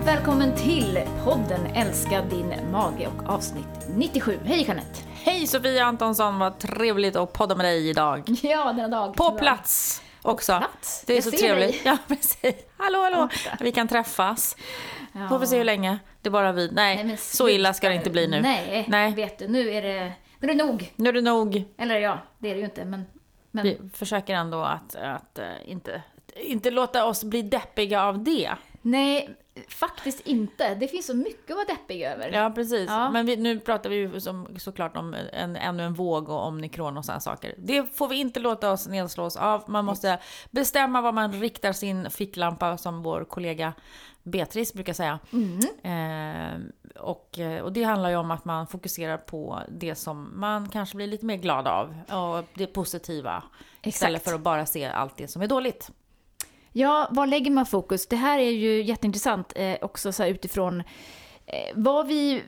Varmt välkommen till podden Älska din mage och avsnitt 97. Hej Jeanette! Hej Sofia Antonsson, vad trevligt att podda med dig idag. Ja, denna dag. På plats också. plats. Det är Jag så ser trevligt. dig. Ja, precis. Hallå, hallå. Vi kan träffas. Ja. Får vi se hur länge. Det är bara vi. Nej, Nej, så illa ska det inte bli nu. Nej, Nej. vet du, nu är det, nu är det nog. Nu är det nog. Eller ja, det är det ju inte, men... men Vi försöker ändå att, att eh, inte, inte låta oss bli deppiga av det. Nej, faktiskt inte. Det finns så mycket att vara deppig över. Ja, precis. Ja. Men vi, nu pratar vi ju som, såklart om en, ännu en våg och omikron och sådana saker. Det får vi inte låta oss nedslås av. Man måste bestämma var man riktar sin ficklampa, som vår kollega Beatrice brukar säga. Mm. Eh, och, eh, och det handlar ju om att man fokuserar på det som man kanske blir lite mer glad av. Och det positiva. Istället Exakt. för att bara se allt det som är dåligt. Ja, var lägger man fokus? Det här är ju jätteintressant eh, också så utifrån eh, vad vi...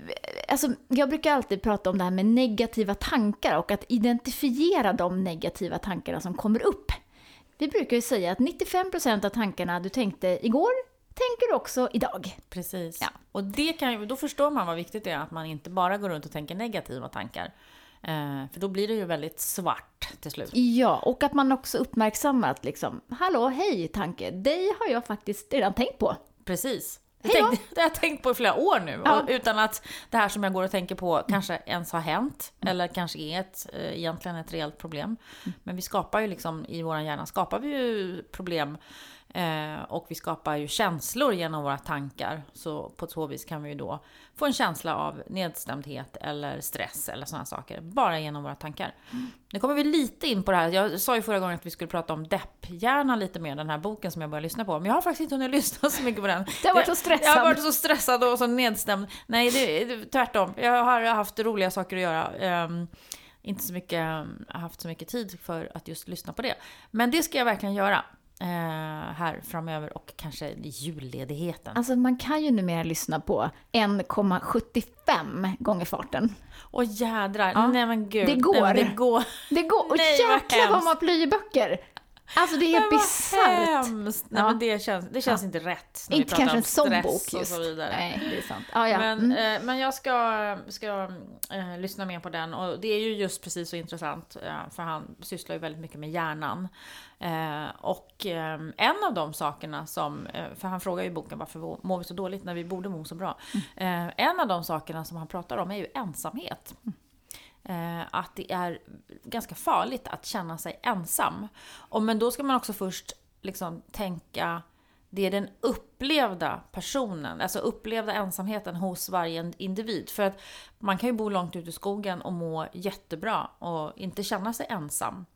Alltså, jag brukar alltid prata om det här med negativa tankar och att identifiera de negativa tankarna som kommer upp. Vi brukar ju säga att 95% av tankarna du tänkte igår tänker du också idag. Precis. Ja. Och det kan då förstår man vad viktigt det är att man inte bara går runt och tänker negativa tankar. Eh, för då blir det ju väldigt svart till slut. Ja, och att man också uppmärksammar att liksom, hallå, hej tanke, dig har jag faktiskt redan tänkt på. Precis. Det, har jag tänkt på i flera år nu. Ja. Utan att det här som jag går och tänker på kanske ens har hänt. Eller kanske är ett, eh, egentligen ett reellt problem. Men vi skapar ju liksom, i vår hjärna skapar vi ju problem. Eh, och vi skapar ju känslor genom våra tankar. Så på så vis kan vi ju då få en känsla av nedstämdhet eller stress eller sådana saker. Bara genom våra tankar. Nu kommer vi lite in på det här. Jag sa ju förra gången att vi skulle prata om depphjärnan lite mer, den här boken som jag började lyssna på. Men jag har faktiskt inte hunnit lyssna så mycket på den. Det har varit så stressande. Jag har varit så stressad och så nedstämd. Nej, det, det, tvärtom. Jag har haft roliga saker att göra. Ehm, inte så mycket, haft så mycket tid för att just lyssna på det. Men det ska jag verkligen göra. Eh, här framöver och kanske julledigheten. Alltså man kan ju numera lyssna på 1,75 gånger farten. Åh jädrar, Ja, nej men gud. det går. Nej, det går. Det går, och Nej, jäklar vad man plöjer böcker! Alltså det är bisarrt. hemskt. Nej Ja. men det känns, det känns inte rätt. Inte kanske en sån bok och just. så vidare. Nej, det är sant. Ah, ja. Men, mm. eh, men jag ska, ska eh, lyssna mer på den och det är ju just precis så intressant eh, för han sysslar ju väldigt mycket med hjärnan. Eh, och eh, en av de sakerna som, eh, för han frågar ju i boken varför mår vi så dåligt när vi borde må så bra. Mm. En av de sakerna som han pratar om är ju ensamhet. Eh, Eh, att det är ganska farligt att känna sig ensam. Och, men då ska man också först liksom tänka det är den upplevda personen, alltså upplevda ensamheten hos varje individ. För att man kan ju bo långt ute i skogen och må jättebra och inte känna sig ensam.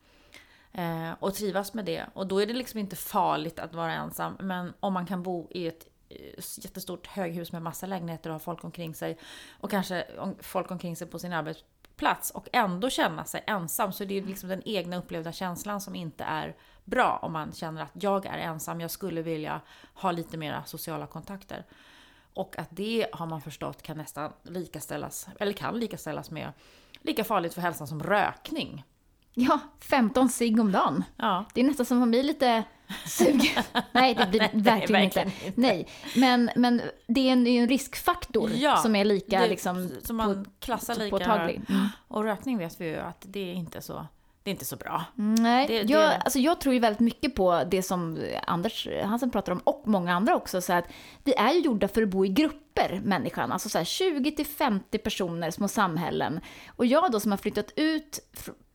Eh, och trivas med det. Och då är det liksom inte farligt att vara ensam. Men om man kan bo i ett eh, jättestort höghus med massa lägenheter och ha folk omkring sig och kanske folk omkring sig på sin arbetsplats och ändå känna sig ensam så är det ju liksom den egna upplevda känslan som inte är bra om man känner att jag är ensam, jag skulle vilja ha lite mera sociala kontakter. Och att det har man förstått kan nästan likaställas, eller kan likaställas med lika farligt för hälsan som rökning. Ja, 15 cigg om dagen. Ja. Det är nästan som man blir lite sugen. Nej, det blir verkligen, verkligen inte. Nej, men, men det är en, det ju en riskfaktor Ja, som är lika det- liksom, som man på- klassar lika. påtaglig. Mm. Och rökning vet vi ju att det är inte så, det är inte så bra. Nej, Det- det- jag, Alltså jag tror ju väldigt mycket på det som Anders Hansen pratar om och många andra också. Så att vi är ju gjorda för att bo i grupper, människan. Alltså så här 20-50 personer, små samhällen. Och jag då som har flyttat ut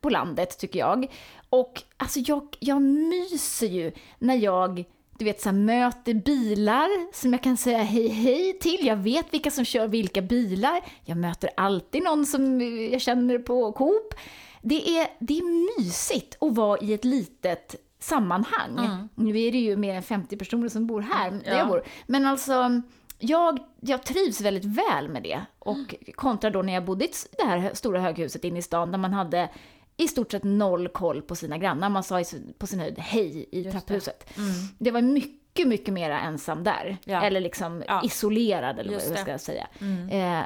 på landet, tycker jag. Och alltså jag, jag myser ju när jag du vet, så här, möter bilar som jag kan säga hej hej till. Jag vet vilka som kör vilka bilar. Jag möter alltid någon som jag känner på Coop. Det är, det är mysigt att vara i ett litet sammanhang. Nu är det ju mer än 50 personer som bor här, där Ja. jag bor. Men alltså, jag, jag trivs väldigt väl med det. Och kontra då när jag bodde i det här stora höghuset inne i stan, där man hade i stort sett noll koll på sina grannar. Man sa på sin höjd hej i Just trapphuset. Mm. Det var mycket, mycket mer ensam där. Ja. Eller liksom Ja. isolerad, eller Just vad det. ska jag säga. Mm. Eh,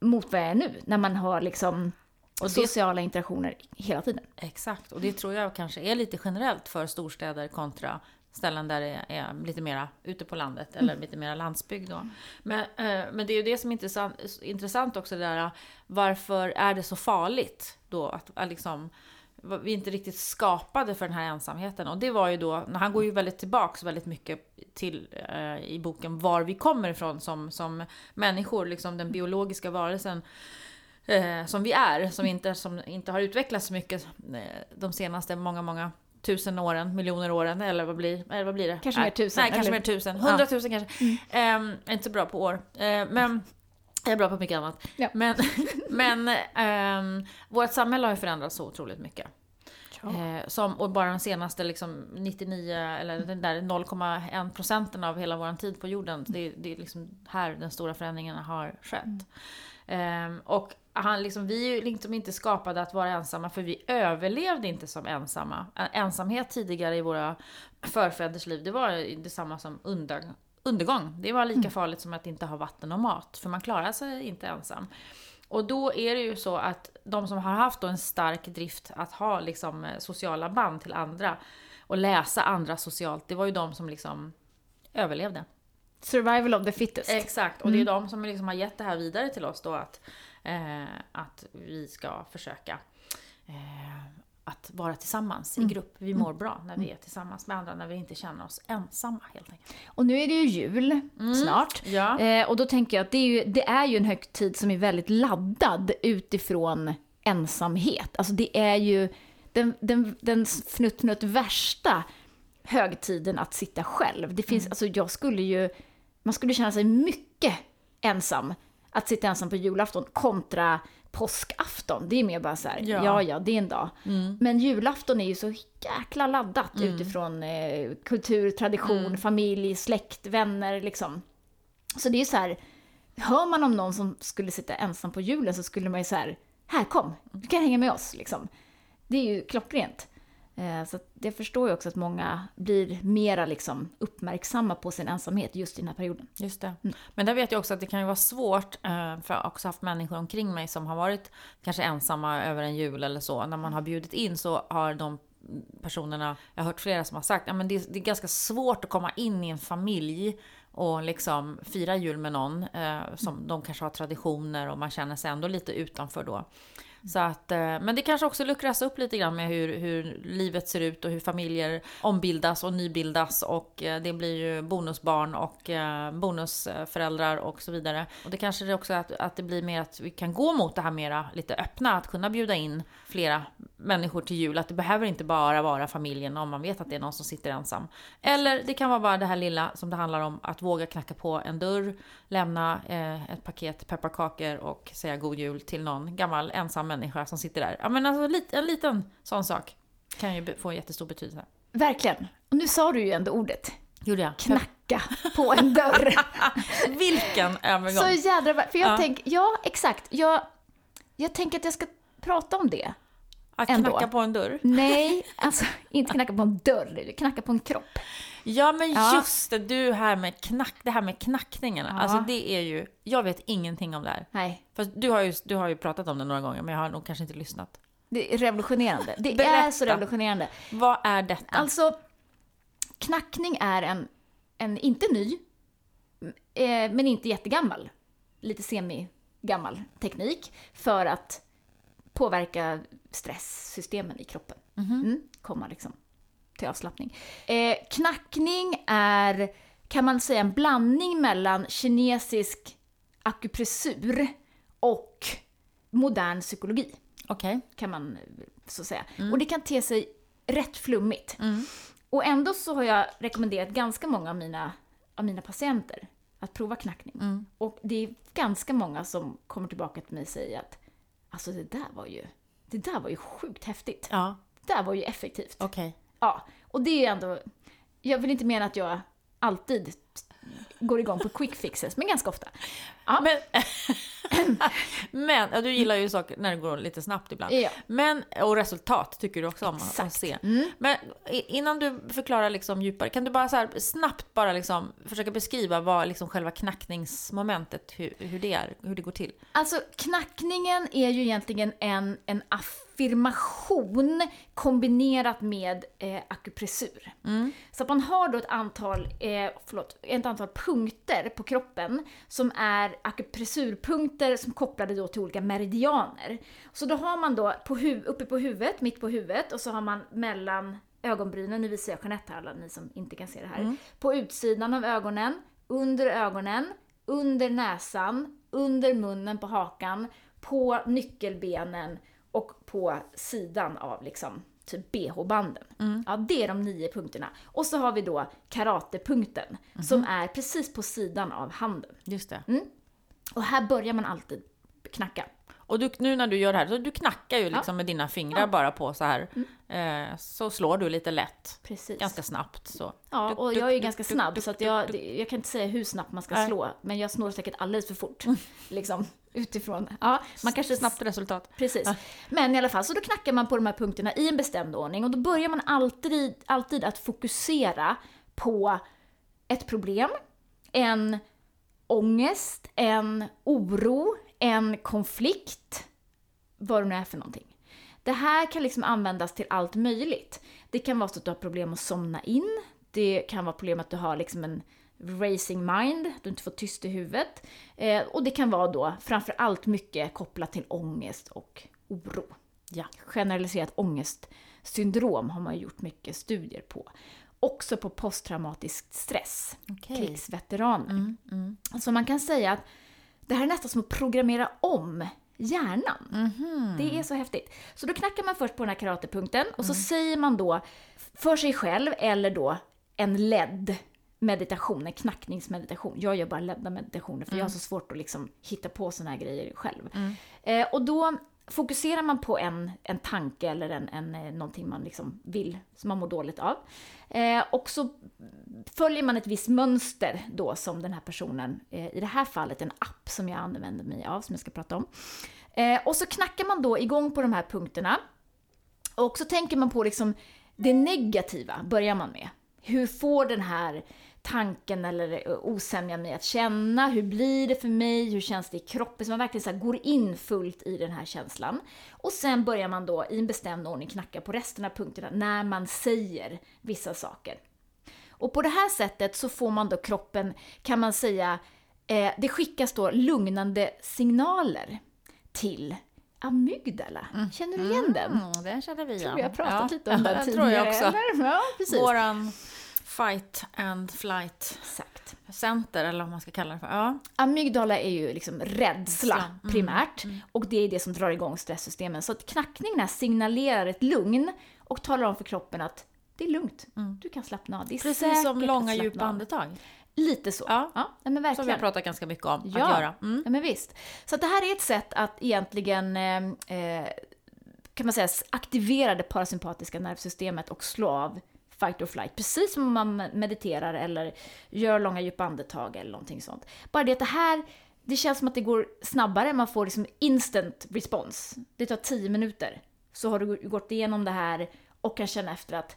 mot vad jag är nu, när man har liksom Och det- sociala interaktioner hela tiden. Exakt, och det tror jag kanske är lite generellt för storstäder kontra ställen där det är lite mera ute på landet eller lite mera landsbygd då. Men, eh, men det är ju det som är intressant, intressant också, det där varför är det så farligt då att, att liksom vi inte riktigt skapade för den här ensamheten. Och det var ju då, han går ju väldigt tillbaks väldigt mycket till eh, i boken var vi kommer ifrån som, som människor, liksom den biologiska varelsen eh, som vi är, som inte, som inte har utvecklats så mycket eh, de senaste många, många tusen åren, miljoner åren, eller vad blir, eller vad blir det? Kanske mer tusen. Nej, kanske mer tusen. Hundratusen ja. kanske. Mm. Eh, inte så bra på år. Eh, men jag är bra på mycket annat. Ja. Men, men eh, vårt samhälle har ju förändrats så otroligt mycket. Eh, som, och bara de senaste liksom 99, eller den där 0,1 procenten av hela vår tid på jorden. Det, det är liksom här den stora förändringen har skett. Mm. Eh, och han liksom, vi är ju liksom inte skapade att vara ensamma för vi överlevde inte som ensamma. Ensamhet tidigare i våra förfäders liv, det var detsamma som under, undergång. Det var lika mm. farligt som att inte ha vatten och mat, för man klarar sig inte ensam. Och då är det ju så att de som har haft en stark drift att ha liksom eh, sociala band till andra och läsa andra socialt, det var ju de som liksom överlevde. Survival of the fittest. Exakt, och det är mm. de som liksom har gett det här vidare till oss då att, eh, att vi ska försöka eh, att vara tillsammans mm. i grupp. Vi mår mm. bra när vi mm. är tillsammans med andra, när vi inte känner oss ensamma helt enkelt. Och nu är det ju jul mm. snart. Ja. Eh, och då tänker jag att det är, ju, det är ju en högtid som är väldigt laddad utifrån ensamhet. Alltså det är ju den, den, den fnutt, fnutt värsta högtiden att sitta själv. Det finns, mm. alltså jag skulle ju, man skulle känna sig mycket ensam att sitta ensam på julafton kontra påskafton, det är mer bara så här, ja, ja, ja det är en dag. Mm. Men julafton är ju så jäkla laddat mm. utifrån eh, kultur, tradition, mm. familj, släkt, vänner liksom. Så det är så här, hör man om någon som skulle sitta ensam på julen så skulle man ju så här, här kom, du kan hänga med oss liksom. Det är ju klockrent. Eh, så jag förstår ju också att många blir mera liksom uppmärksamma på sin ensamhet just i den här perioden. Just det. Mm. Men där vet jag också att det kan ju vara svårt, eh, för jag har också haft människor omkring mig som har varit kanske ensamma över en jul eller så. När man har bjudit in så har de personerna, jag har hört flera som har sagt, att det, det är ganska svårt att komma in i en familj och liksom fira jul med någon eh, som de kanske har traditioner och man känner sig ändå lite utanför då. Så att, eh, men det kanske också luckras upp lite grann med hur, hur livet ser ut och hur familjer ombildas och nybildas och eh, det blir ju bonusbarn och eh, bonusföräldrar och så vidare. Och det kanske är också att, att det blir mer att vi kan gå mot det här mera lite öppna, att kunna bjuda in flera människor till jul. Att det behöver inte bara vara familjen om man vet att det är någon som sitter ensam. Eller det kan vara bara det här lilla som det handlar om att våga knacka på en dörr, lämna eh, ett paket pepparkakor och säga god jul till någon gammal ensam människa som sitter där. Ja men alltså en liten sån sak kan ju få en jättestor betydelse. Verkligen. Och nu sa du ju ändå ordet. Gjorde jag? Knacka på en dörr. Vilken övergång! Så jädra För jag ja. tänker, ja exakt. Jag, jag tänker att jag ska prata om det. Att ändå. knacka på en dörr? Nej, alltså inte knacka på en dörr, knacka på en kropp. Ja men ja. just det, du här med knack, det här med knackningarna. Ja. Alltså det är ju, jag vet ingenting om det här. Nej. För du har, ju, du har ju pratat om det några gånger men jag har nog kanske inte lyssnat. Det är revolutionerande. Det Berätta. är så revolutionerande. Vad är detta? Alltså, knackning är en, en inte ny, eh, men inte jättegammal, lite semi-gammal teknik för att påverka stresssystemen i kroppen. Mm -hmm. mm, komma liksom till avslappning. Eh, knackning är, kan man säga, en blandning mellan kinesisk akupressur och modern psykologi. Okej. Okay. Kan man så säga. Mm. Och det kan te sig rätt flummigt. Mm. Och ändå så har jag rekommenderat ganska många av mina, av mina patienter att prova knackning. Mm. Och det är ganska många som kommer tillbaka till mig och säger att alltså det där var ju, det där var ju sjukt häftigt. Ja. Det där var ju effektivt. Okej. Okay. Ja, och det är ändå, jag vill inte mena att jag alltid går igång på quick fixes, men ganska ofta. Ja. Men, men ja, du gillar ju saker när det går lite snabbt ibland. Ja. Men, och resultat tycker du också om Exakt. att se. Mm. Men innan du förklarar liksom djupare, kan du bara så snabbt bara liksom försöka beskriva vad liksom själva knackningsmomentet, hur, hur det är, hur det går till? Alltså knackningen är ju egentligen en, en aff affirmation kombinerat med eh, akupressur. Så att man har då ett antal, eh, förlåt, ett antal punkter på kroppen som är akupressurpunkter som kopplade då till olika meridianer. Så då har man då på huv- uppe på huvudet, mitt på huvudet och så har man mellan ögonbrynen, nu visar jag Jeanette här alla ni som inte kan se det här. På utsidan av ögonen, under ögonen, under näsan, under munnen på hakan, på nyckelbenen och på sidan av liksom typ bh-banden. Ja, det är de nio punkterna. Och så har vi då karatepunkten som är precis på sidan av handen. Just det. Mm. Och här börjar man alltid knacka. Och du, nu när du gör det här, så du knackar ju liksom med dina fingrar bara på så här. Eh, så slår du lite lätt. Precis. Ganska snabbt så. Ja, och duk, jag är ju duk, ganska snabb så att jag, jag kan inte säga hur snabbt man ska Nej. slå, men jag snår säkert alldeles för fort. Liksom utifrån. Ja, man kanske Snabbt resultat. Precis. Men i alla fall, så då knackar man på de här punkterna i en bestämd ordning och då börjar man alltid, alltid att fokusera på ett problem, en ångest, en oro, en konflikt, vad det nu är för någonting. Det här kan liksom användas till allt möjligt. Det kan vara så att du har problem att somna in. Det kan vara problem att du har liksom en racing mind, du inte får tyst i huvudet. Eh, och det kan vara då framför allt mycket kopplat till ångest och oro. Ja. Generaliserat ångestsyndrom har man gjort mycket studier på. Också på posttraumatisk stress, Okej. krigsveteraner. Mm, mm. Så man kan säga att det här är nästan som att programmera om hjärnan. Mhm. Det är så häftigt. Så då knackar man först på den här karatepunkten och så Mm. säger man då för sig själv eller då en ledd meditation, en knackningsmeditation. Jag gör bara ledda meditationer för jag har Mm. så svårt att liksom hitta på såna här grejer själv. Eh, och då fokuserar man på en, en tanke eller en, en, eh, någonting man liksom vill, som man mår dåligt av. Eh, och så följer man ett visst mönster då som den här personen, eh, i det här fallet en app som jag använder mig av, som jag ska prata om. Eh, och så knackar man då igång på de här punkterna. Och så tänker man på liksom det negativa, börjar man med. Hur får den här tanken eller osämjan mig att känna? Hur blir det för mig? Hur känns det i kroppen? Så man verkligen så går in fullt i den här känslan. Och sen börjar man då i en bestämd ordning knacka på resten av punkterna när man säger vissa saker. Och på det här sättet så får man då kroppen, kan man säga, eh, det skickas då lugnande signaler till amygdala. Känner du igen den? Mm, den känner vi tror igen. vi har pratat Ja, lite om den den tidigare. tror jag också. Eller? Ja, precis. Våran fight and flight Exakt. center, eller vad man ska kalla det för. Ja. Amygdala är ju liksom rädsla. Mm, primärt. Och det är det som drar igång stresssystemen. Så att knackningen här signalerar ett lugn och talar om för kroppen att det är lugnt. Du kan slappna av. Det är Precis som långa djupa andetag. Lite så. Ja. ja men verkligen. Som vi har pratat ganska mycket om Ja. att göra. Mm. Ja, men visst. Så att det här är ett sätt att egentligen eh, eh, kan man säga aktivera det parasympatiska nervsystemet och slå av fight or flight. Precis som om man mediterar eller gör långa djupa andetag eller någonting sånt. Bara det att det här, det känns som att det går snabbare, man får liksom instant response. Det tar 10 minuter. Så har du gått igenom det här och kan känna efter att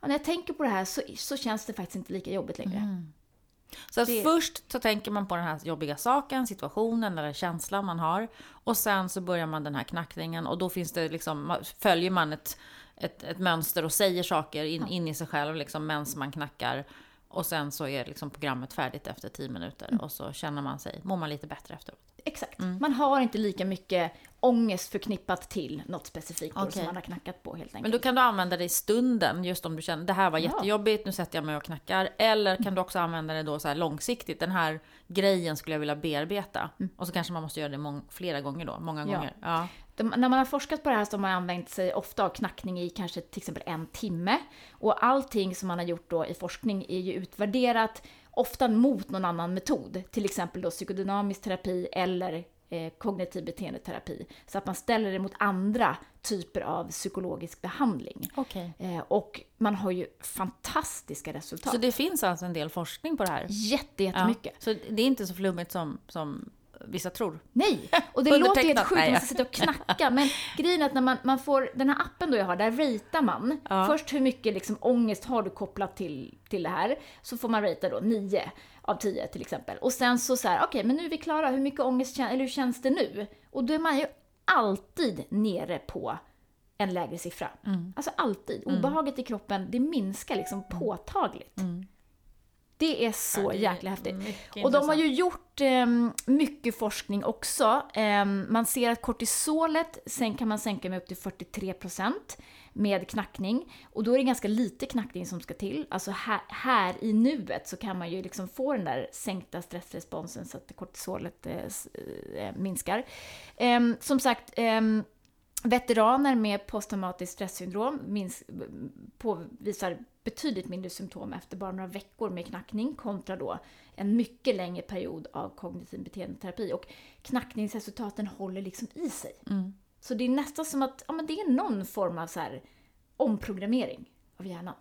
ja, när jag tänker på det här så, så känns det faktiskt inte lika jobbigt längre. Så att Det- först så tänker man på den här jobbiga saken, situationen eller känslan man har. Och sen så börjar man den här knackningen och då finns det liksom, följer man ett, ett, ett mönster och säger saker in, in i sig själv liksom medan man knackar. Och sen så är liksom programmet färdigt efter 10 minuter Mm. och så känner man sig, mår man lite bättre efteråt. Exakt. Mm. Man har inte lika mycket ångest förknippat till något specifikt Okej. som man har knackat på helt enkelt. Men då kan du använda det i stunden, just om du känner det här var jättejobbigt, nu sätter jag mig och knackar. Eller kan du också använda det då så långsiktigt, den här grejen skulle jag vilja bearbeta. Och så kanske man måste göra det flera gånger då, många Mm. Ja. gånger. Ja. De, när man har forskat på det här så har man använt sig ofta av knackning i kanske till exempel en timme. Och allting som man har gjort då i forskning är ju utvärderat ofta mot någon annan metod. Till exempel då psykodynamisk terapi eller eh, kognitiv beteendeterapi. Så att man ställer det mot andra typer av psykologisk behandling. Okej. Eh, och man har ju fantastiska resultat. Så det finns alltså en del forskning på det här? Jätte, jättemycket. Så det är inte så flummigt som, som vissa tror? Nej! Och det låter helt sjukt, man ska sitta och knacka. Men grejen är att när man, man får den här appen då jag har, där ratear man. Ja. Först hur mycket liksom ångest har du kopplat till, till det här. Så får man ratea då 9 av 10 till exempel. Och sen så så här, okej men nu är vi klara, hur mycket ångest känns, eller hur känns det nu? Och då är man ju alltid nere på en lägre siffra. Alltså alltid. Obehaget i kroppen, det minskar liksom påtagligt. Det är så Ja, det är jäkla häftigt. Och de har ju gjort eh, mycket forskning också. Eh, man ser att kortisolet sen kan man sänka med upp till 43% med knackning. Och då är det ganska lite knackning som ska till. Alltså här, här i nuet så kan man ju liksom få den där sänkta stressresponsen så att kortisolet eh, s- eh, minskar. Eh, som sagt, eh, veteraner med posttraumatiskt stresssyndrom minns, påvisar betydligt mindre symptom efter bara några veckor med knackning kontra då en mycket längre period av kognitiv beteendeterapi. Och knackningsresultaten håller liksom i sig. Mm. Så det är nästan som att ja, men det är någon form av så här omprogrammering av hjärnan.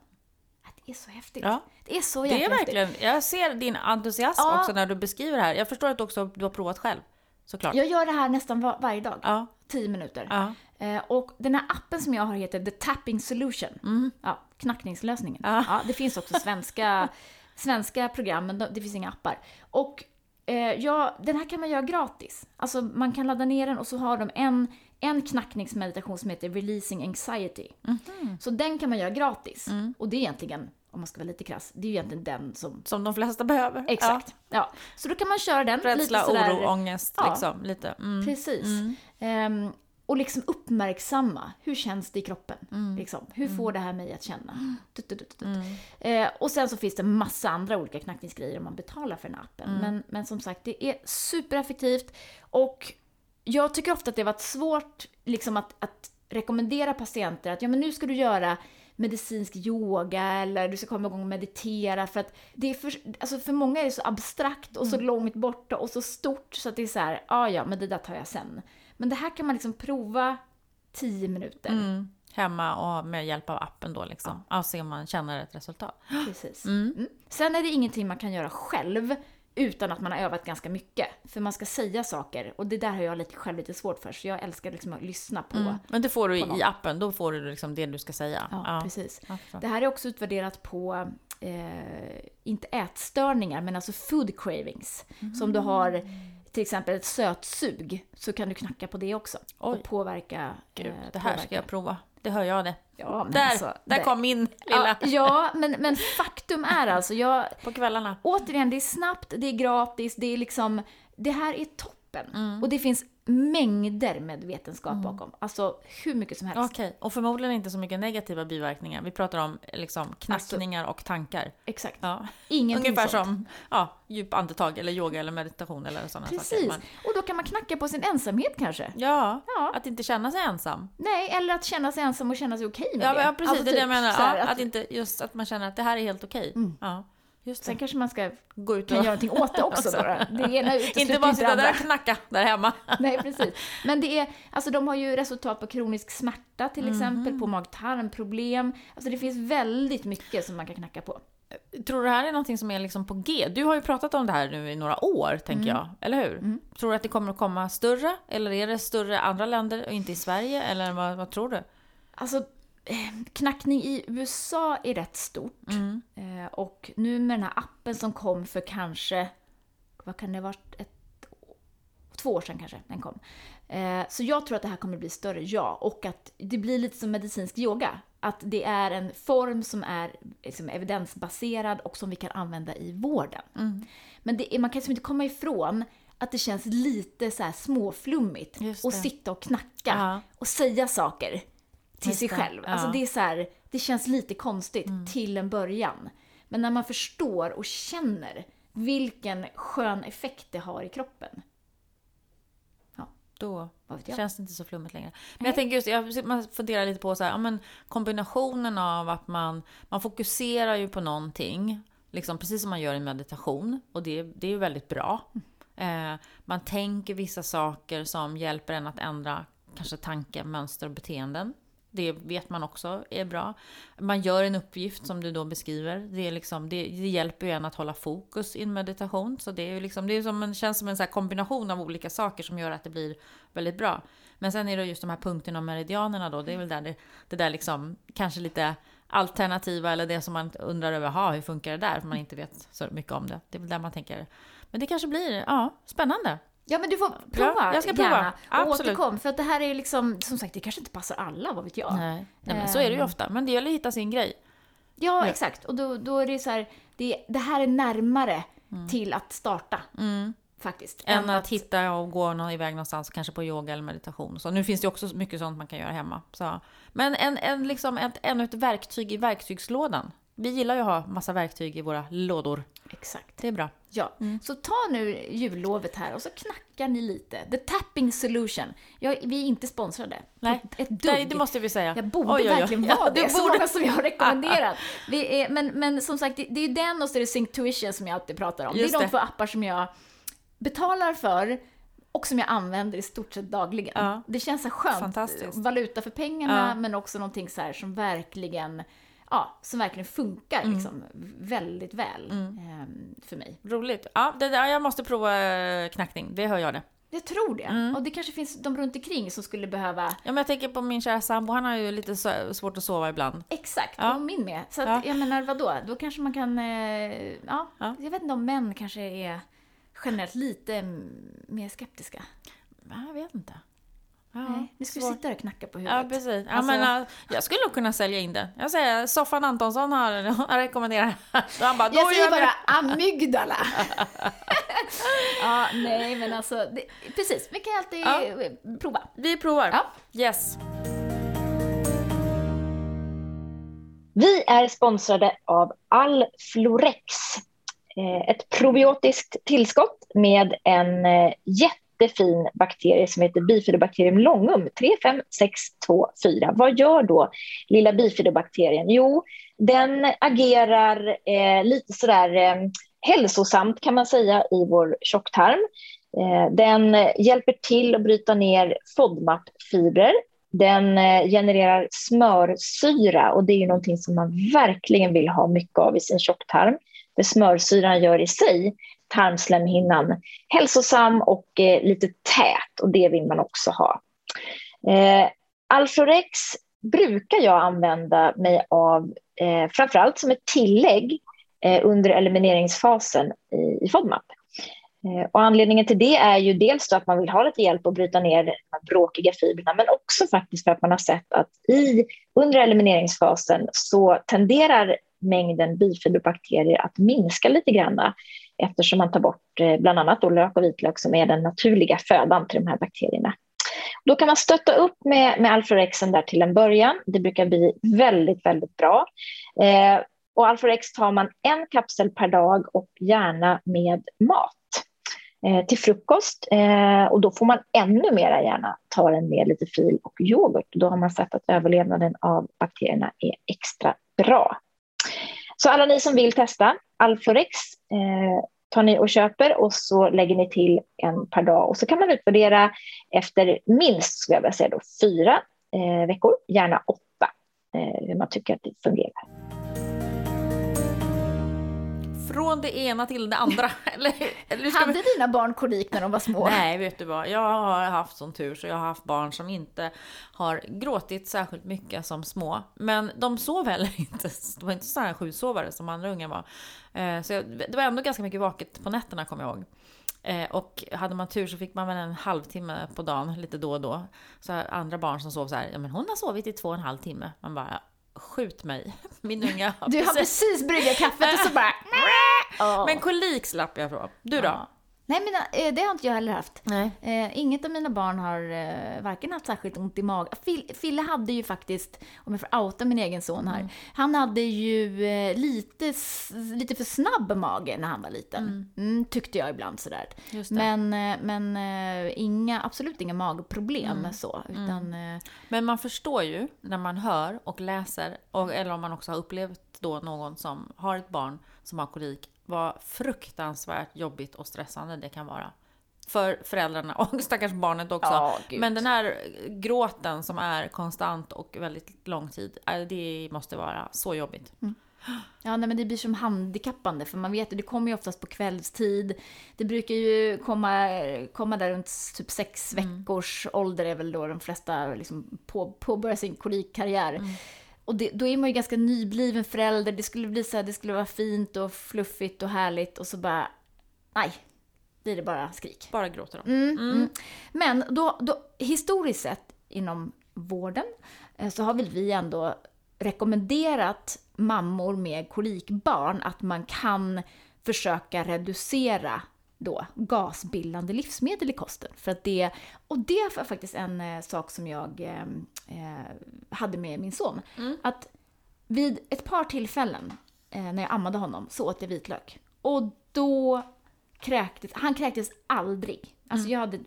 Det är så häftigt. Ja. Det är så Det jäkla är häftigt. verkligen, jag ser din entusiasm Ja. också när du beskriver det här. Jag förstår att du också du har provat själv. Såklart. Jag gör det här nästan var, varje dag. Ja. 10 minuter. Ja. Eh, och den här appen som jag har heter The Tapping Solution. Ja, knackningslösningen. Mm. Ja. Ja, det finns också svenska, svenska program, men de- det finns inga appar. Och eh, ja, den här kan man göra gratis. Alltså man kan ladda ner den och så har de en, en knackningsmeditation som heter Releasing Anxiety. Mhm. Så den kan man göra gratis. Mm. Och det är egentligen, om man ska vara lite krass, det är ju egentligen den som... Som de flesta behöver. Exakt. Ja. Så då kan man köra den. Ja. Rädsla, lite sådär- oro, ångest Ja. liksom. Lite. Mm. Precis. Ehm, och liksom uppmärksamma, hur känns det i kroppen? Mm. Liksom, hur får det här mig att känna? Tut, tut, tut, tut. Eh, och sen så finns det massa andra olika knackningsgrejer om man betalar för den appen. Mm. Men, men som sagt, det är supereffektivt. Och jag tycker ofta att det har varit svårt liksom att, att rekommendera patienter att ja, men nu ska du göra medicinsk yoga eller du ska komma igång och meditera för att det är för, alltså för många är det så abstrakt och så långt borta och så stort så att det är så här, ja ja, men det där tar jag sen. Men det här kan man liksom prova 10 minuter. Mm. Hemma och med hjälp av appen då liksom. Ja. se om man känner ett resultat. Precis. Mm. Sen är det ingenting man kan göra själv utan att man har övat ganska mycket. För man ska säga saker och det där har jag lite, själv lite svårt för så jag älskar liksom att lyssna på. Mm. Men det får du i appen, då får du liksom det du ska säga. Ja, precis. Ja. Det här är också utvärderat på, eh, inte ätstörningar, men alltså food cravings. Så om du har till exempel ett sötsug så kan du knacka på det också. Oj. Och påverka. Gud, eh, det här ska påverka. jag prova. Det hör jag det. Ja, Där, alltså, där det- kom min lilla... Ja, ja men, men faktum är alltså, jag, På kvällarna. återigen, det är snabbt, det är gratis, det är liksom, det här är toppen. Mm. Och det finns mängder med vetenskap bakom. Alltså hur mycket som helst. Okej, och förmodligen inte så mycket negativa biverkningar. Vi pratar om liksom knackningar och tankar. Exakt. Ja. Ingenting Ungefär sånt. som ja, djup andetag eller yoga eller meditation eller sådana saker. Precis. Och då kan man knacka på sin ensamhet kanske. ja, Ja. att inte känna sig ensam. Nej, eller att känna sig ensam och känna sig okej med Ja, det. ja precis, Alltså det är det jag typ menar. Ja, att- att, inte, just att man känner att det här är helt okej. Mm. Ja, just Sen det. kanske man ska Gå ut och... göra någonting åt det också då. då. Det ena inte bara sitta där och knacka där hemma. Nej, precis. Men det är, alltså de har ju resultat på kronisk smärta till exempel, Mhm. på mag-tarmproblem. Alltså det finns väldigt mycket som man kan knacka på. Tror du det här är någonting som är liksom på G? Du har ju pratat om det här nu i några år, tänker jag. Eller hur? Tror du att det kommer att komma större? Eller är det större andra länder och inte i Sverige? Eller vad, vad tror du? Alltså, knackning i USA är rätt stort. Mm. Eh, och nu med den här appen som kom för kanske, vad kan det ha varit, ett, två år sedan kanske den kom. Eh, så jag tror att det här kommer bli större, ja. Och att det blir lite som medicinsk yoga. Att det är en form som är liksom, evidensbaserad och som vi kan använda i vården. Mm. Men det man kan liksom inte komma ifrån att det känns lite så här småflummigt att sitta och knacka Ja. och säga saker till Just sig det, själv. ja. Alltså det är så här, det känns lite konstigt Mm. till en början. Men när man förstår och känner vilken skön effekt det har i kroppen. Då vet jag? känns det inte så flummigt längre. Men Nej. jag tänker just, jag, man funderar lite på så här, ja, men kombinationen av att man, man fokuserar ju på någonting, liksom precis som man gör i meditation, och det, det är ju väldigt bra. Eh, man tänker vissa saker som hjälper en att ändra kanske tanke, mönster och beteenden. Det vet man också är bra. Man gör en uppgift som du då beskriver. Det, är liksom, det, det hjälper ju en att hålla fokus i en meditation. Så det, är liksom, det är som en, känns som en så här kombination av olika saker som gör att det blir väldigt bra. Men sen är det just de här punkterna och meridianerna då. Det är väl där det, det där liksom kanske lite alternativa eller det som man undrar över, ha, hur funkar det där? För man inte vet så mycket om det. Det är väl där man tänker. Men det kanske blir, ja, spännande. Ja, men du får prova Ja, jag ska prova. gärna. Och Absolut. återkom, för att det här är liksom, som sagt, det kanske inte passar alla, vad vet jag. Nej, Nej men så är det ju Ehm. ofta. Men det gäller att hitta sin grej. Ja, Ja. exakt. Och då, då är det så här, det, det här är närmare till att starta, Mm. faktiskt. Än att hitta och gå någon iväg någonstans, kanske på yoga eller meditation. Så nu finns det också mycket sånt man kan göra hemma. Så. Men en, en, liksom ett, ännu ett verktyg i verktygslådan. Vi gillar ju att ha massa verktyg i våra lådor. Exakt. Det är bra. Ja, så ta nu jullovet här och så knackar ni lite. The Tapping Solution. Ja, vi är inte sponsrade. Nej, Ett dugg. Nej, det måste vi säga. Jag borde Oj, oj, oj. verkligen Ja, vara du det, så borde. många som jag har rekommenderat. Vi är, men, men som sagt, det, det är den och så är det Synctuition som jag alltid pratar om. Just det är de två appar som jag betalar för och som jag använder i stort sett dagligen. Ja. Det känns så skönt. Valuta för pengarna, Ja. men också någonting så här som verkligen Ja, som verkligen funkar Mm. liksom, väldigt väl ehm, för mig. Roligt. Ja, det jag måste prova eh, knackning. Det hör jag det. Jag tror det. Mm. Och det kanske finns de runt omkring som skulle behöva Ja, men jag tänker på min kära sambo, han har ju lite svårt att sova ibland. Exakt, Ja. och min med. Så att, Ja. jag menar vadå, då kanske man kan, eh, ja, Ja. jag vet inte om män kanske är generellt lite mm, mer skeptiska. Ja, Jag vet inte. Ja, Nej, nu ska vi svårt. sitta där och knacka på Ja, huvudet. precis. Ja, Alltså- men, jag skulle nog kunna sälja in det. Jag säger Soffan Antonsson har, har rekommenderat. Då han bara, då jag säger bara amygdala. ja, nej men alltså, det, precis, vi kan alltid Ja. prova. Vi provar. Ja. Yes. Vi är sponsrade av Alflorex. Eh, Ett probiotiskt tillskott med en eh, jättefin bakterie som heter Bifidobakterium longum 35624. Vad gör då lilla bifidobakterien? Jo, den agerar eh, lite sådär eh, hälsosamt kan man säga i vår tjocktarm. Eh, den hjälper till att bryta ner FODMAP-fibrer den eh, genererar smörsyra och det är ju någonting som man verkligen vill ha mycket av i sin tjocktarm. Det smörsyran gör i sig tarmslemhinnan hälsosam och eh, lite tät och det vill man också ha. Eh, Alforex brukar jag använda mig av eh, framförallt som ett tillägg eh, under elimineringsfasen i, i FODMAP. Eh, och anledningen till det är ju dels då att man vill ha lite hjälp att bryta ner de här bråkiga fibrerna men också faktiskt för att man har sett att i, under elimineringsfasen så tenderar mängden bifiberbakterier att minska lite grann eftersom man tar bort eh, bland annat då lök och vitlök som är den naturliga födan till de här bakterierna. Då kan man stötta upp med, med Alforexen där till en början. Det brukar bli väldigt, väldigt bra. Eh, och Alforex tar man en kapsel per dag och gärna med mat eh, till frukost. Eh, och då får man ännu mer gärna ta den med lite fil och yoghurt. Då har man sett att överlevnaden av bakterierna är extra bra. Så alla ni som vill testa Alforex eh, tar ni och köper och så lägger ni till en per dag och så kan man utvärdera efter minst, skulle jag vilja säga då, fyra eh, veckor, gärna åtta, eh, hur man tycker att det fungerar. Från det ena till det andra. eller, eller Hade vi... dina barn kolik när de var små? Nej, vet du vad? Jag har haft sån tur så jag har haft barn som inte har gråtit särskilt mycket som små. Men de sov heller inte. De var inte så här sjusovare som andra unga var. Eh, Så jag, det var ändå ganska mycket vaket på nätterna kommer jag ihåg. Eh, Och hade man tur så fick man väl en halvtimme på dagen lite då och då. Så andra barn som sov så här, ja men hon har sovit i två och en halv timme. Man bara, skjut mig. Min unga har Du har precis bryggat kaffet och så bara... Men kolik slapp jag från. Du då? Ja. Nej, men eh, det har inte jag heller haft. Eh, inget av mina barn har eh, varken haft särskilt ont i magen. Fil- Fille hade ju faktiskt, om jag får outa min egen son här, han hade ju eh, lite, lite för snabb mage när han var liten. Mm, tyckte jag ibland sådär. Men, eh, men eh, inga, absolut inga magproblem så, utan eh, Men man förstår ju när man hör och läser, och, eller om man också har upplevt då någon som har ett barn som har kolik, vad fruktansvärt jobbigt och stressande det kan vara. För föräldrarna och stackars barnet också. Ja. Men den här gråten som är konstant och väldigt lång tid, äh, det måste vara så jobbigt. Ja, nej, men det blir som handikappande för man vet att det kommer ju oftast på kvällstid. Det brukar ju komma, komma där runt typ sex veckors ålder är väl då de flesta liksom på, påbörjar sin kolikkarriär. Och det, då är man ju ganska nybliven förälder. Det skulle bli så här, det skulle vara fint och fluffigt och härligt och så bara, nej. blir det bara skrik. Bara gråter de. Mm, mm. Men då, då, historiskt sett inom vården eh, så har väl vi ändå rekommenderat mammor med kolikbarn att man kan försöka reducera då gasbildande livsmedel i kosten. För att det, och det var faktiskt en eh, sak som jag eh, eh, hade med min son. Att vid ett par tillfällen eh, när jag ammade honom så åt jag vitlök. Och då kräktes, han kräktes aldrig. Alltså jag hade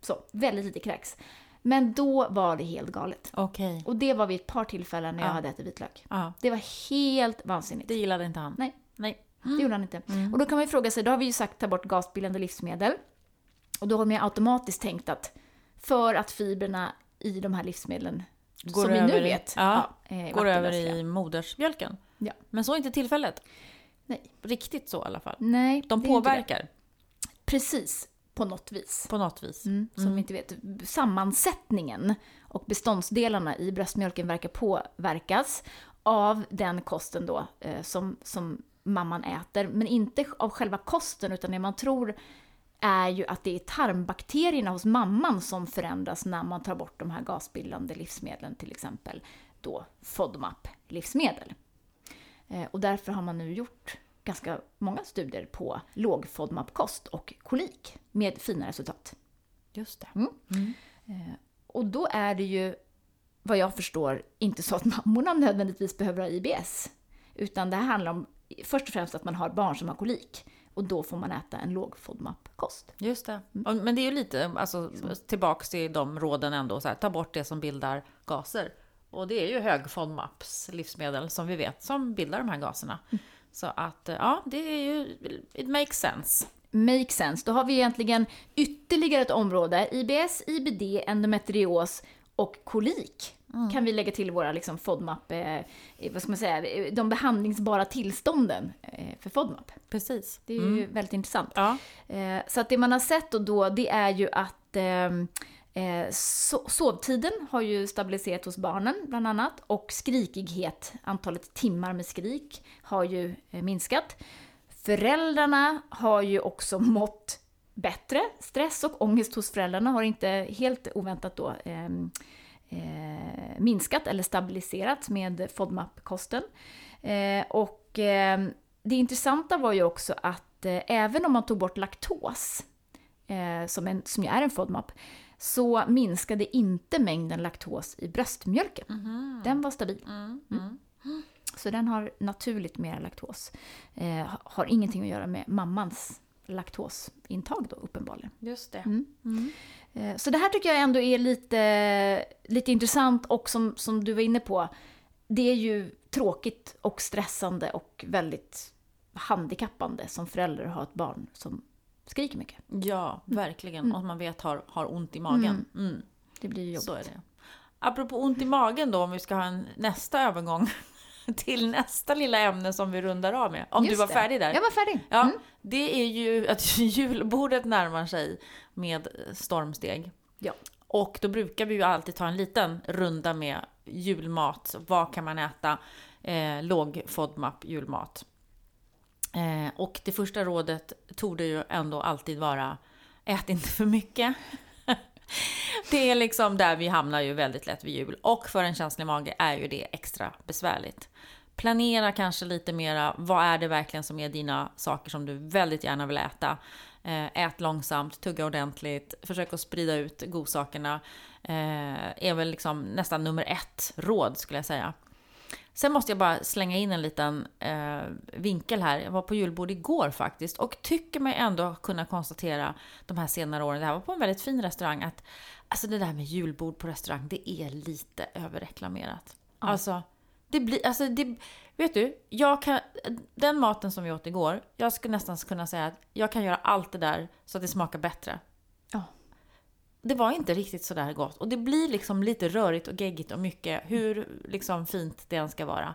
så, väldigt lite kräks. Men då var det helt galet. Okej. Och det var vid ett par tillfällen när jag Ja. hade ätit vitlök. Ja, Det var helt vansinnigt. det gillade inte han. Nej. Nej. Det gjorde han inte. Och då kan man ju fråga sig, då har vi ju sagt ta bort gasbildande livsmedel. Och då har man ju automatiskt tänkt att för att fibrerna i de här livsmedlen, Går som vi nu i- vet, ja, är Går över i modersmjölken. Ja. Men så är inte tillfället. Nej. Riktigt så i alla fall. Nej, De påverkar Precis, på något vis. på något vis. Mm, som vi inte vet. Sammansättningen och beståndsdelarna i bröstmjölken verkar påverkas av den kosten då eh, som, som mamman äter. Men inte av själva kosten utan det man tror är ju att det är tarmbakterierna hos mamman som förändras när man tar bort de här gasbildande livsmedlen, till exempel då FODMAP-livsmedel. Eh, Och därför har man nu gjort ganska många studier på låg FODMAP-kost och kolik med fina resultat. Just det. Mm. Och då är det ju, vad jag förstår, inte så att mammorna nödvändigtvis behöver ha IBS. Utan det handlar om först och främst att man har barn som har kolik. Och då får man äta en låg FODMAP-kost. Just det. Och- Men det är ju lite alltså, tillbaks till de råden ändå. Så här, ta bort det som bildar gaser. Och det är ju hög FODMAPs livsmedel som vi vet som bildar de här gaserna. Så att eh, ja, det är ju, it makes sense. Make sense. Då har vi egentligen ytterligare ett område. IBS, IBD, endometrios och kolik. Kan vi lägga till våra liksom FODMAP, eh, vad ska man säga, eh, de behandlingsbara tillstånden eh, för FODMAP. Precis. Det är ju väldigt intressant. Ja. Eh, så att det man har sett då, då det är ju att eh, so sovtiden har ju stabiliserat hos barnen bland annat och skrikighet, antalet timmar med skrik, har ju eh, minskat. Föräldrarna har ju också mått bättre. Stress och ångest hos föräldrarna har inte helt oväntat då ehm, eh, minskat eller stabiliserats med FODMAP-kosten. Eh, och eh, det intressanta var ju också att eh, även om man tog bort laktos, eh, som, en, som ju är en FODMAP, så minskade inte mängden laktos i bröstmjölken. Den var stabil. Mm. Så den har naturligt mer laktos. Eh, har ingenting att göra med mammans laktosintag då uppenbarligen. Just det. Mm. Eh, Så det här tycker jag ändå är lite, lite intressant och som, som du var inne på, det är ju tråkigt och stressande och väldigt handikappande som förälder att ha ett barn som skriker mycket. Ja, verkligen. Och man vet har, har ont i magen. Mm. Det blir ju jobbigt. Så är det. Apropå ont i magen då, om vi ska ha en nästa övergång till nästa lilla ämne som vi rundar av med. Om du Just var det. färdig där. Jag var färdig. Ja, Mm. det är ju att julbordet närmar sig med stormsteg. Ja. Och då brukar vi ju alltid ta en liten runda med julmat. Vad kan man äta? Eh, låg FODMAP julmat. Eh, och det första rådet tog det ju ändå alltid vara ät inte för mycket. det är liksom där vi hamnar ju väldigt lätt vid jul. Och för en känslig mage är ju det extra besvärligt. Planera kanske lite mera, vad är det verkligen som är dina saker som du väldigt gärna vill äta? Eh, ät långsamt, tugga ordentligt, försök att sprida ut godsakerna. Eh, är väl liksom nästan nummer ett råd skulle jag säga. Sen måste jag bara slänga in en liten eh, vinkel här. Jag var på julbord igår faktiskt och tycker mig ändå kunna konstatera de här senare åren, det här var på en väldigt fin restaurang, att alltså det där med julbord på restaurang, det är lite överreklamerat. Alltså, det blir, alltså det, vet du, jag kan, den maten som vi åt igår, jag skulle nästan kunna säga att jag kan göra allt det där så att det smakar bättre. Det var inte riktigt sådär gott. Och det blir liksom lite rörigt och geggigt och mycket, hur liksom fint det än ska vara.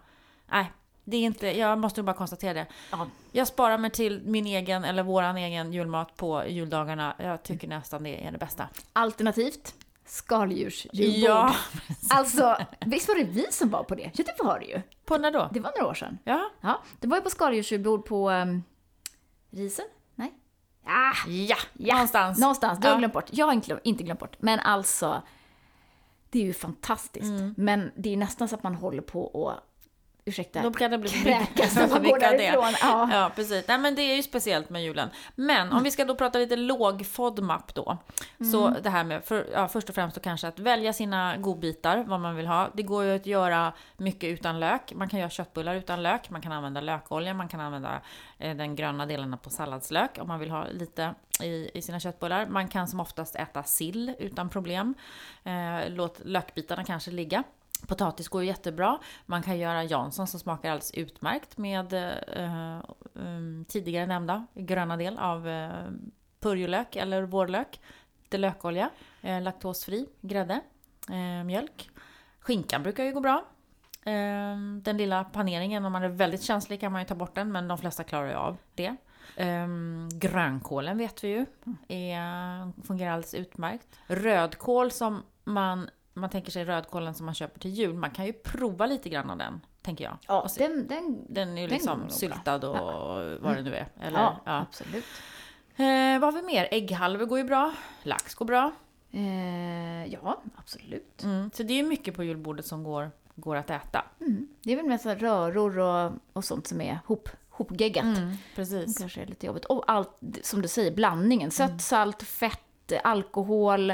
Nej, det är inte, jag måste bara konstatera det. Ja. Jag sparar mig till min egen, eller våran egen julmat på juldagarna. Jag tycker nästan det är det bästa. Alternativt skaldjursjulbord. Ja, Alltså, visst var det vi som var på det? Ja, det var det ju. på när då? Det var några år sedan. Ja, Ja, det var ju på skaldjursjulbord på um, Risen? Ah, Ja, Ja, någonstans. någonstans. Du har Ja. glömt bort. Jag har inte inte glömt bort. Men alltså, det är ju fantastiskt. Mm. Men det är nästan så att man håller på att, ursäkta, Då kan det bli kräkas när man går av det. därifrån. Ja. Ja, precis. Nej, men det är ju speciellt med julen. Men om vi ska då prata lite låg FODMAP då. Så det här med, för, ja, först och främst då kanske att välja sina godbitar, vad man vill ha. Det går ju att göra mycket utan lök. Man kan göra köttbullar utan lök, man kan använda lökolja, man kan använda eh, den gröna delen på salladslök om man vill ha lite i, i sina köttbullar. Man kan som oftast äta sill utan problem. Eh, låt lökbitarna kanske ligga. Potatis går jättebra. Man kan göra Jansson som smakar alldeles utmärkt med eh, um, tidigare nämnda gröna del av eh, purjolök eller vårlök. Lite lökolja, eh, laktosfri, grädde, eh, mjölk. Skinkan brukar ju gå bra. Eh, den lilla paneringen, om man är väldigt känslig kan man ju ta bort den, men de flesta klarar ju av det. Um, grönkålen vet vi ju, är, fungerar alldeles utmärkt. Rödkål som man, man tänker sig rödkålen som man köper till jul, man kan ju prova lite grann av den, tänker jag. Ja, se- den, den, den är ju liksom syltad och vad det nu är. Eller, ja, ja. absolut. Eh, vad har vi mer? Ägghalvor går ju bra. Lax går bra. Eh, ja, absolut. Mm. Så det är ju mycket på julbordet som går, går att äta. Mm. Det är väl mest så röror och, och sånt som är hop, hopgeggat. Mm, precis. kanske är lite jobbigt. Och allt, som du säger, blandningen. Sött, salt, fett, alkohol.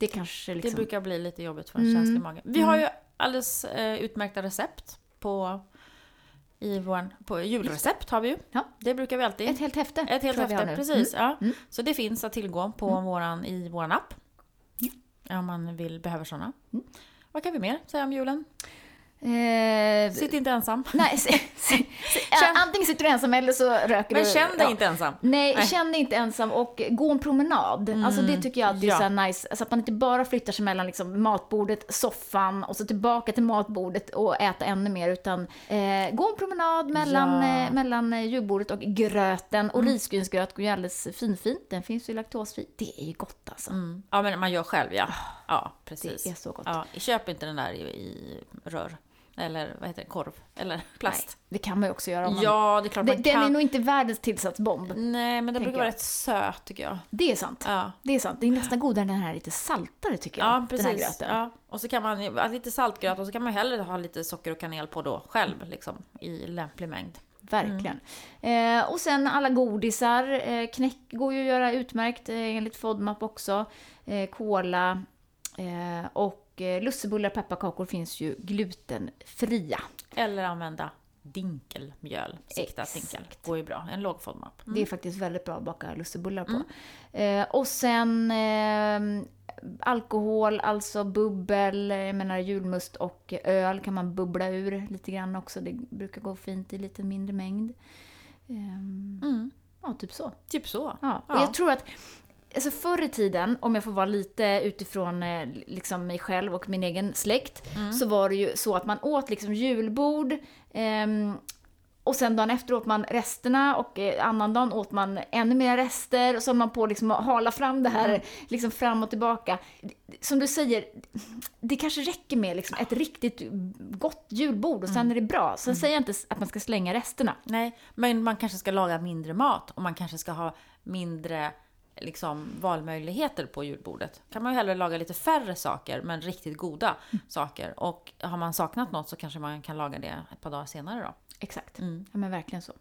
Mm. Mm. Det kanske Det liksom... brukar bli lite jobbigt för en Mm. känslig mage. Vi har ju alldeles eh, utmärkta recept på, i våran, på julrecept har vi ju. Ja. Det brukar vi alltid. Ett helt häfte. Ett helt häfte, precis. Ja. Mm. Så det finns att tillgå på våran, i våran app. Om man vill, behöver sådana. Mm. Vad kan vi mer säga om julen? Eh, Sitt inte ensam. nej, se, se, se, Känn- antingen sitter du ensam eller så röker Men du. känn dig ja. inte ensam. Nej, Nej. känn dig inte ensam och gå en promenad. Alltså det tycker jag alltid ja. är så nice. Så att man inte bara flyttar sig mellan liksom matbordet, soffan och så tillbaka till matbordet och äta ännu mer. Utan eh, gå en promenad mellan, Ja. eh, mellan eh, julbordet och gröten. Och risgrynsgröt går ju alldeles finfint. Den finns ju laktosfri. Det är ju gott alltså. Mm. Ja, men man gör själv ja. Ja, precis. Det är så gott. Ja, köp inte den där i, i rör. Eller vad heter det? Korv. Eller plast. Det kan man ju också göra om man... Ja, det är klart Den, man den kan. är nog inte världens tillsatsbomb. Nej, men den brukar vara rätt söt tycker jag. Det är sant. Ja, Det är sant. Det är nästan godare än den här lite saltare tycker jag. ja Den här precis. gröten. Ja. Och så kan man ja, lite saltgröt och så kan man hellre ha lite socker och kanel på då själv liksom i lämplig mängd. Verkligen. Eh, och sen alla godisar. Eh, knäck går ju att göra utmärkt eh, enligt FODMAP också. Eh, kola eh, och eh, lussebullar och pepparkakor finns ju glutenfria. Eller använda dinkelmjöl. Exakt. dinkel. Går ju bra. En låg FODMAP. Det är faktiskt väldigt bra att baka lussebullar på. Mm. Eh, och sen eh, alkohol, alltså bubbel, eh, jag menar julmust och öl kan man bubbla ur lite grann också. Det brukar gå fint i lite mindre mängd. Ehm, Mm. ja, typ så. Typ så. Ja, och Ja. jag tror att alltså förr i tiden, om jag får vara lite utifrån eh, liksom mig själv och min egen släkt, Mm. så var det ju så att man åt liksom julbord ehm, och sen dagen efter åt man resterna och eh, annan dagen åt man ännu mer rester och så höll man på liksom att hala fram det här Mm. liksom fram och tillbaka. Som du säger, det kanske räcker med liksom ett riktigt gott julbord och sen Mm. är det bra. Sen säger jag inte att man ska slänga resterna. Nej, men man kanske ska laga mindre mat och man kanske ska ha mindre liksom, valmöjligheter på julbordet. kan man ju hellre laga lite färre saker, men riktigt goda saker. Och har man saknat något så kanske man kan laga det ett par dagar senare då. Exakt. Mm. Ja men verkligen så.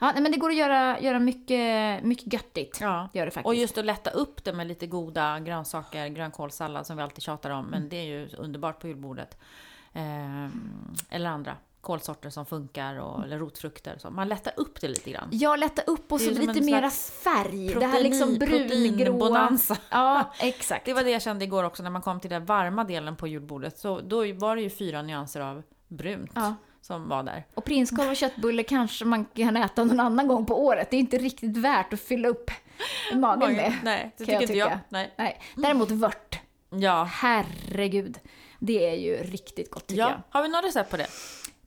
Ja, nej, men det går att göra, göra mycket, mycket göttigt. Ja. Det gör det faktiskt. Och just att lätta upp det med lite goda grönsaker, grönkålssallad som vi alltid tjatar om, men det är ju underbart på julbordet. Ehm, eller andra kålsorter som funkar, och, eller rotfrukter. Så. Man lättar upp det lite grann. Ja, lätta upp och så lite mera färg. det här liksom brungråa. Ja, exakt. Det var det jag kände igår också när man kom till den varma delen på julbordet. Så då var det ju fyra nyanser av brunt Ja. som var där. Och prinskorv och köttbulle kanske man kan äta någon annan gång på året. Det är inte riktigt värt att fylla upp magen med. Nej, det kan jag tycker inte jag. tycka. Nej. Nej. Däremot vört. Ja. Herregud. Det är ju riktigt gott tycker jag. ja. Har vi några recept på det?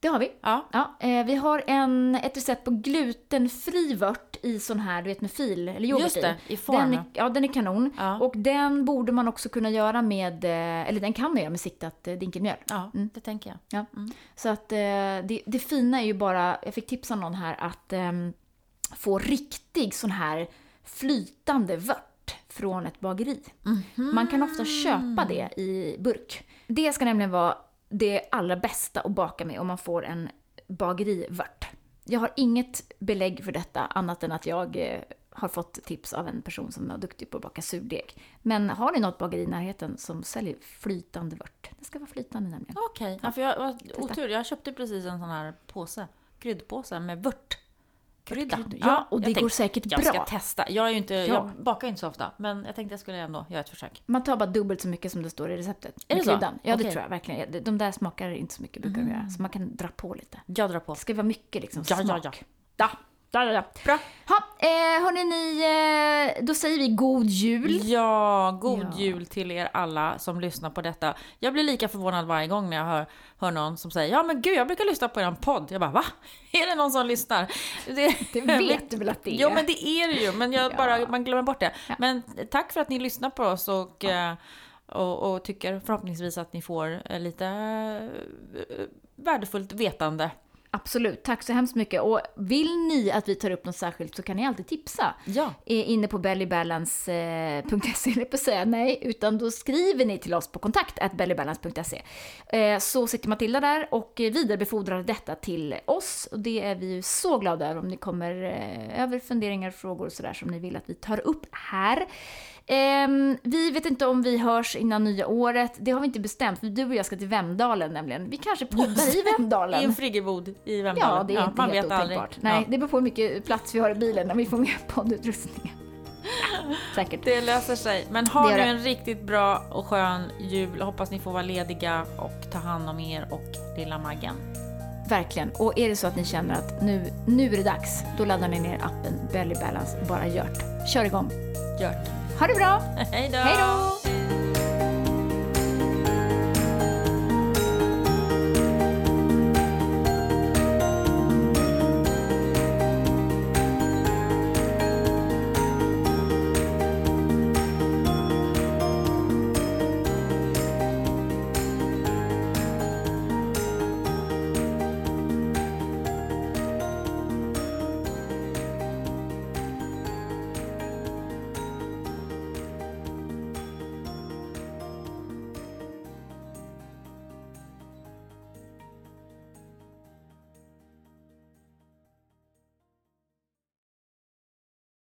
Det har vi. Ja. Ja, eh, vi har en, ett recept på glutenfri vört i sån här, du vet med fil eller yoghurt Just det, i form. Den ja, den är kanon. Ja. Och den borde man också kunna göra med, eh, eller den kan man göra med siktat eh, dinkelmjöl. Ja, Mm. det tänker jag. Ja. Så att eh, det, det fina är ju bara, jag fick tips av någon här att ehm, få riktig sån här flytande vört från ett bageri. Man kan ofta köpa det i burk. Det ska nämligen vara det allra bästa att baka med om man får en bagerivört. Jag har inget belägg för detta annat än att jag eh, har fått tips av en person som är duktig på att baka surdeg. Men har ni något bageri i närheten som säljer flytande vört? Det ska vara flytande nämligen. Okej, ja, för jag var otur. Jag köpte precis en sån här påse, kryddpåse med vört. Krydda. Ja, och det tänkte, går säkert Jag ska bra. testa. Jag, är ju inte, Ja. jag bakar inte så ofta, men jag tänkte jag skulle ändå göra ett försök. Man tar bara dubbelt så mycket som det står i receptet. Är det så? kryddan. Ja, det Okej. Mm. tror jag verkligen. De där smakar inte så mycket, brukar de göra. Så man kan dra på lite. Jag drar på. Det ska vara mycket liksom, Ja, ja, smak. ja. Ja, ja, ja, ja. Bra. Ha, eh, hörni, ni, eh, då säger vi god jul. Ja, god Ja. jul till er alla som lyssnar på detta. Jag blir lika förvånad varje gång när jag hör, hör någon som säger Ja men gud, jag brukar lyssna på er podd. Jag bara va? Är det någon som lyssnar? Det, Det vet du väl att det är? Jo men det är det ju, men jag Ja. bara, man glömmer bort det. Ja. Men tack för att ni lyssnar på oss och, eh, och, och tycker förhoppningsvis att ni får eh, lite eh, värdefullt vetande. Absolut, tack så hemskt mycket. Och vill ni att vi tar upp något särskilt så kan ni alltid tipsa. Ja. Inne på bellybalance.se, eh, eller på säga nej, utan då skriver ni till oss på kontakt bellybalance.se. Eh, så sitter Matilda där och vidarebefordrar detta till oss. Och det är vi ju så glada över om ni kommer eh, över funderingar, frågor och sådär som ni vill att vi tar upp här. Ehm, vi vet inte om vi hörs innan nya året. Det har vi inte bestämt, för du och jag ska till Vemdalen nämligen. Vi kanske poddar i Vemdalen. I en friggebod i Vemdalen. Ja, det är inte man helt vet aldrig. otänkbart. Nej, Ja. det beror på hur mycket plats vi har i bilen när vi får med poddutrustningen. Ja, säkert. Det löser sig. Men ha nu en riktigt bra och skön jul. Hoppas ni får vara lediga och ta hand om er och lilla Maggen. Verkligen. Och är det så att ni känner att nu, nu är det dags, då laddar ni ner appen Belly Balance, bara gjort. Kör igång. Gjort. Ha det bra! Hej då!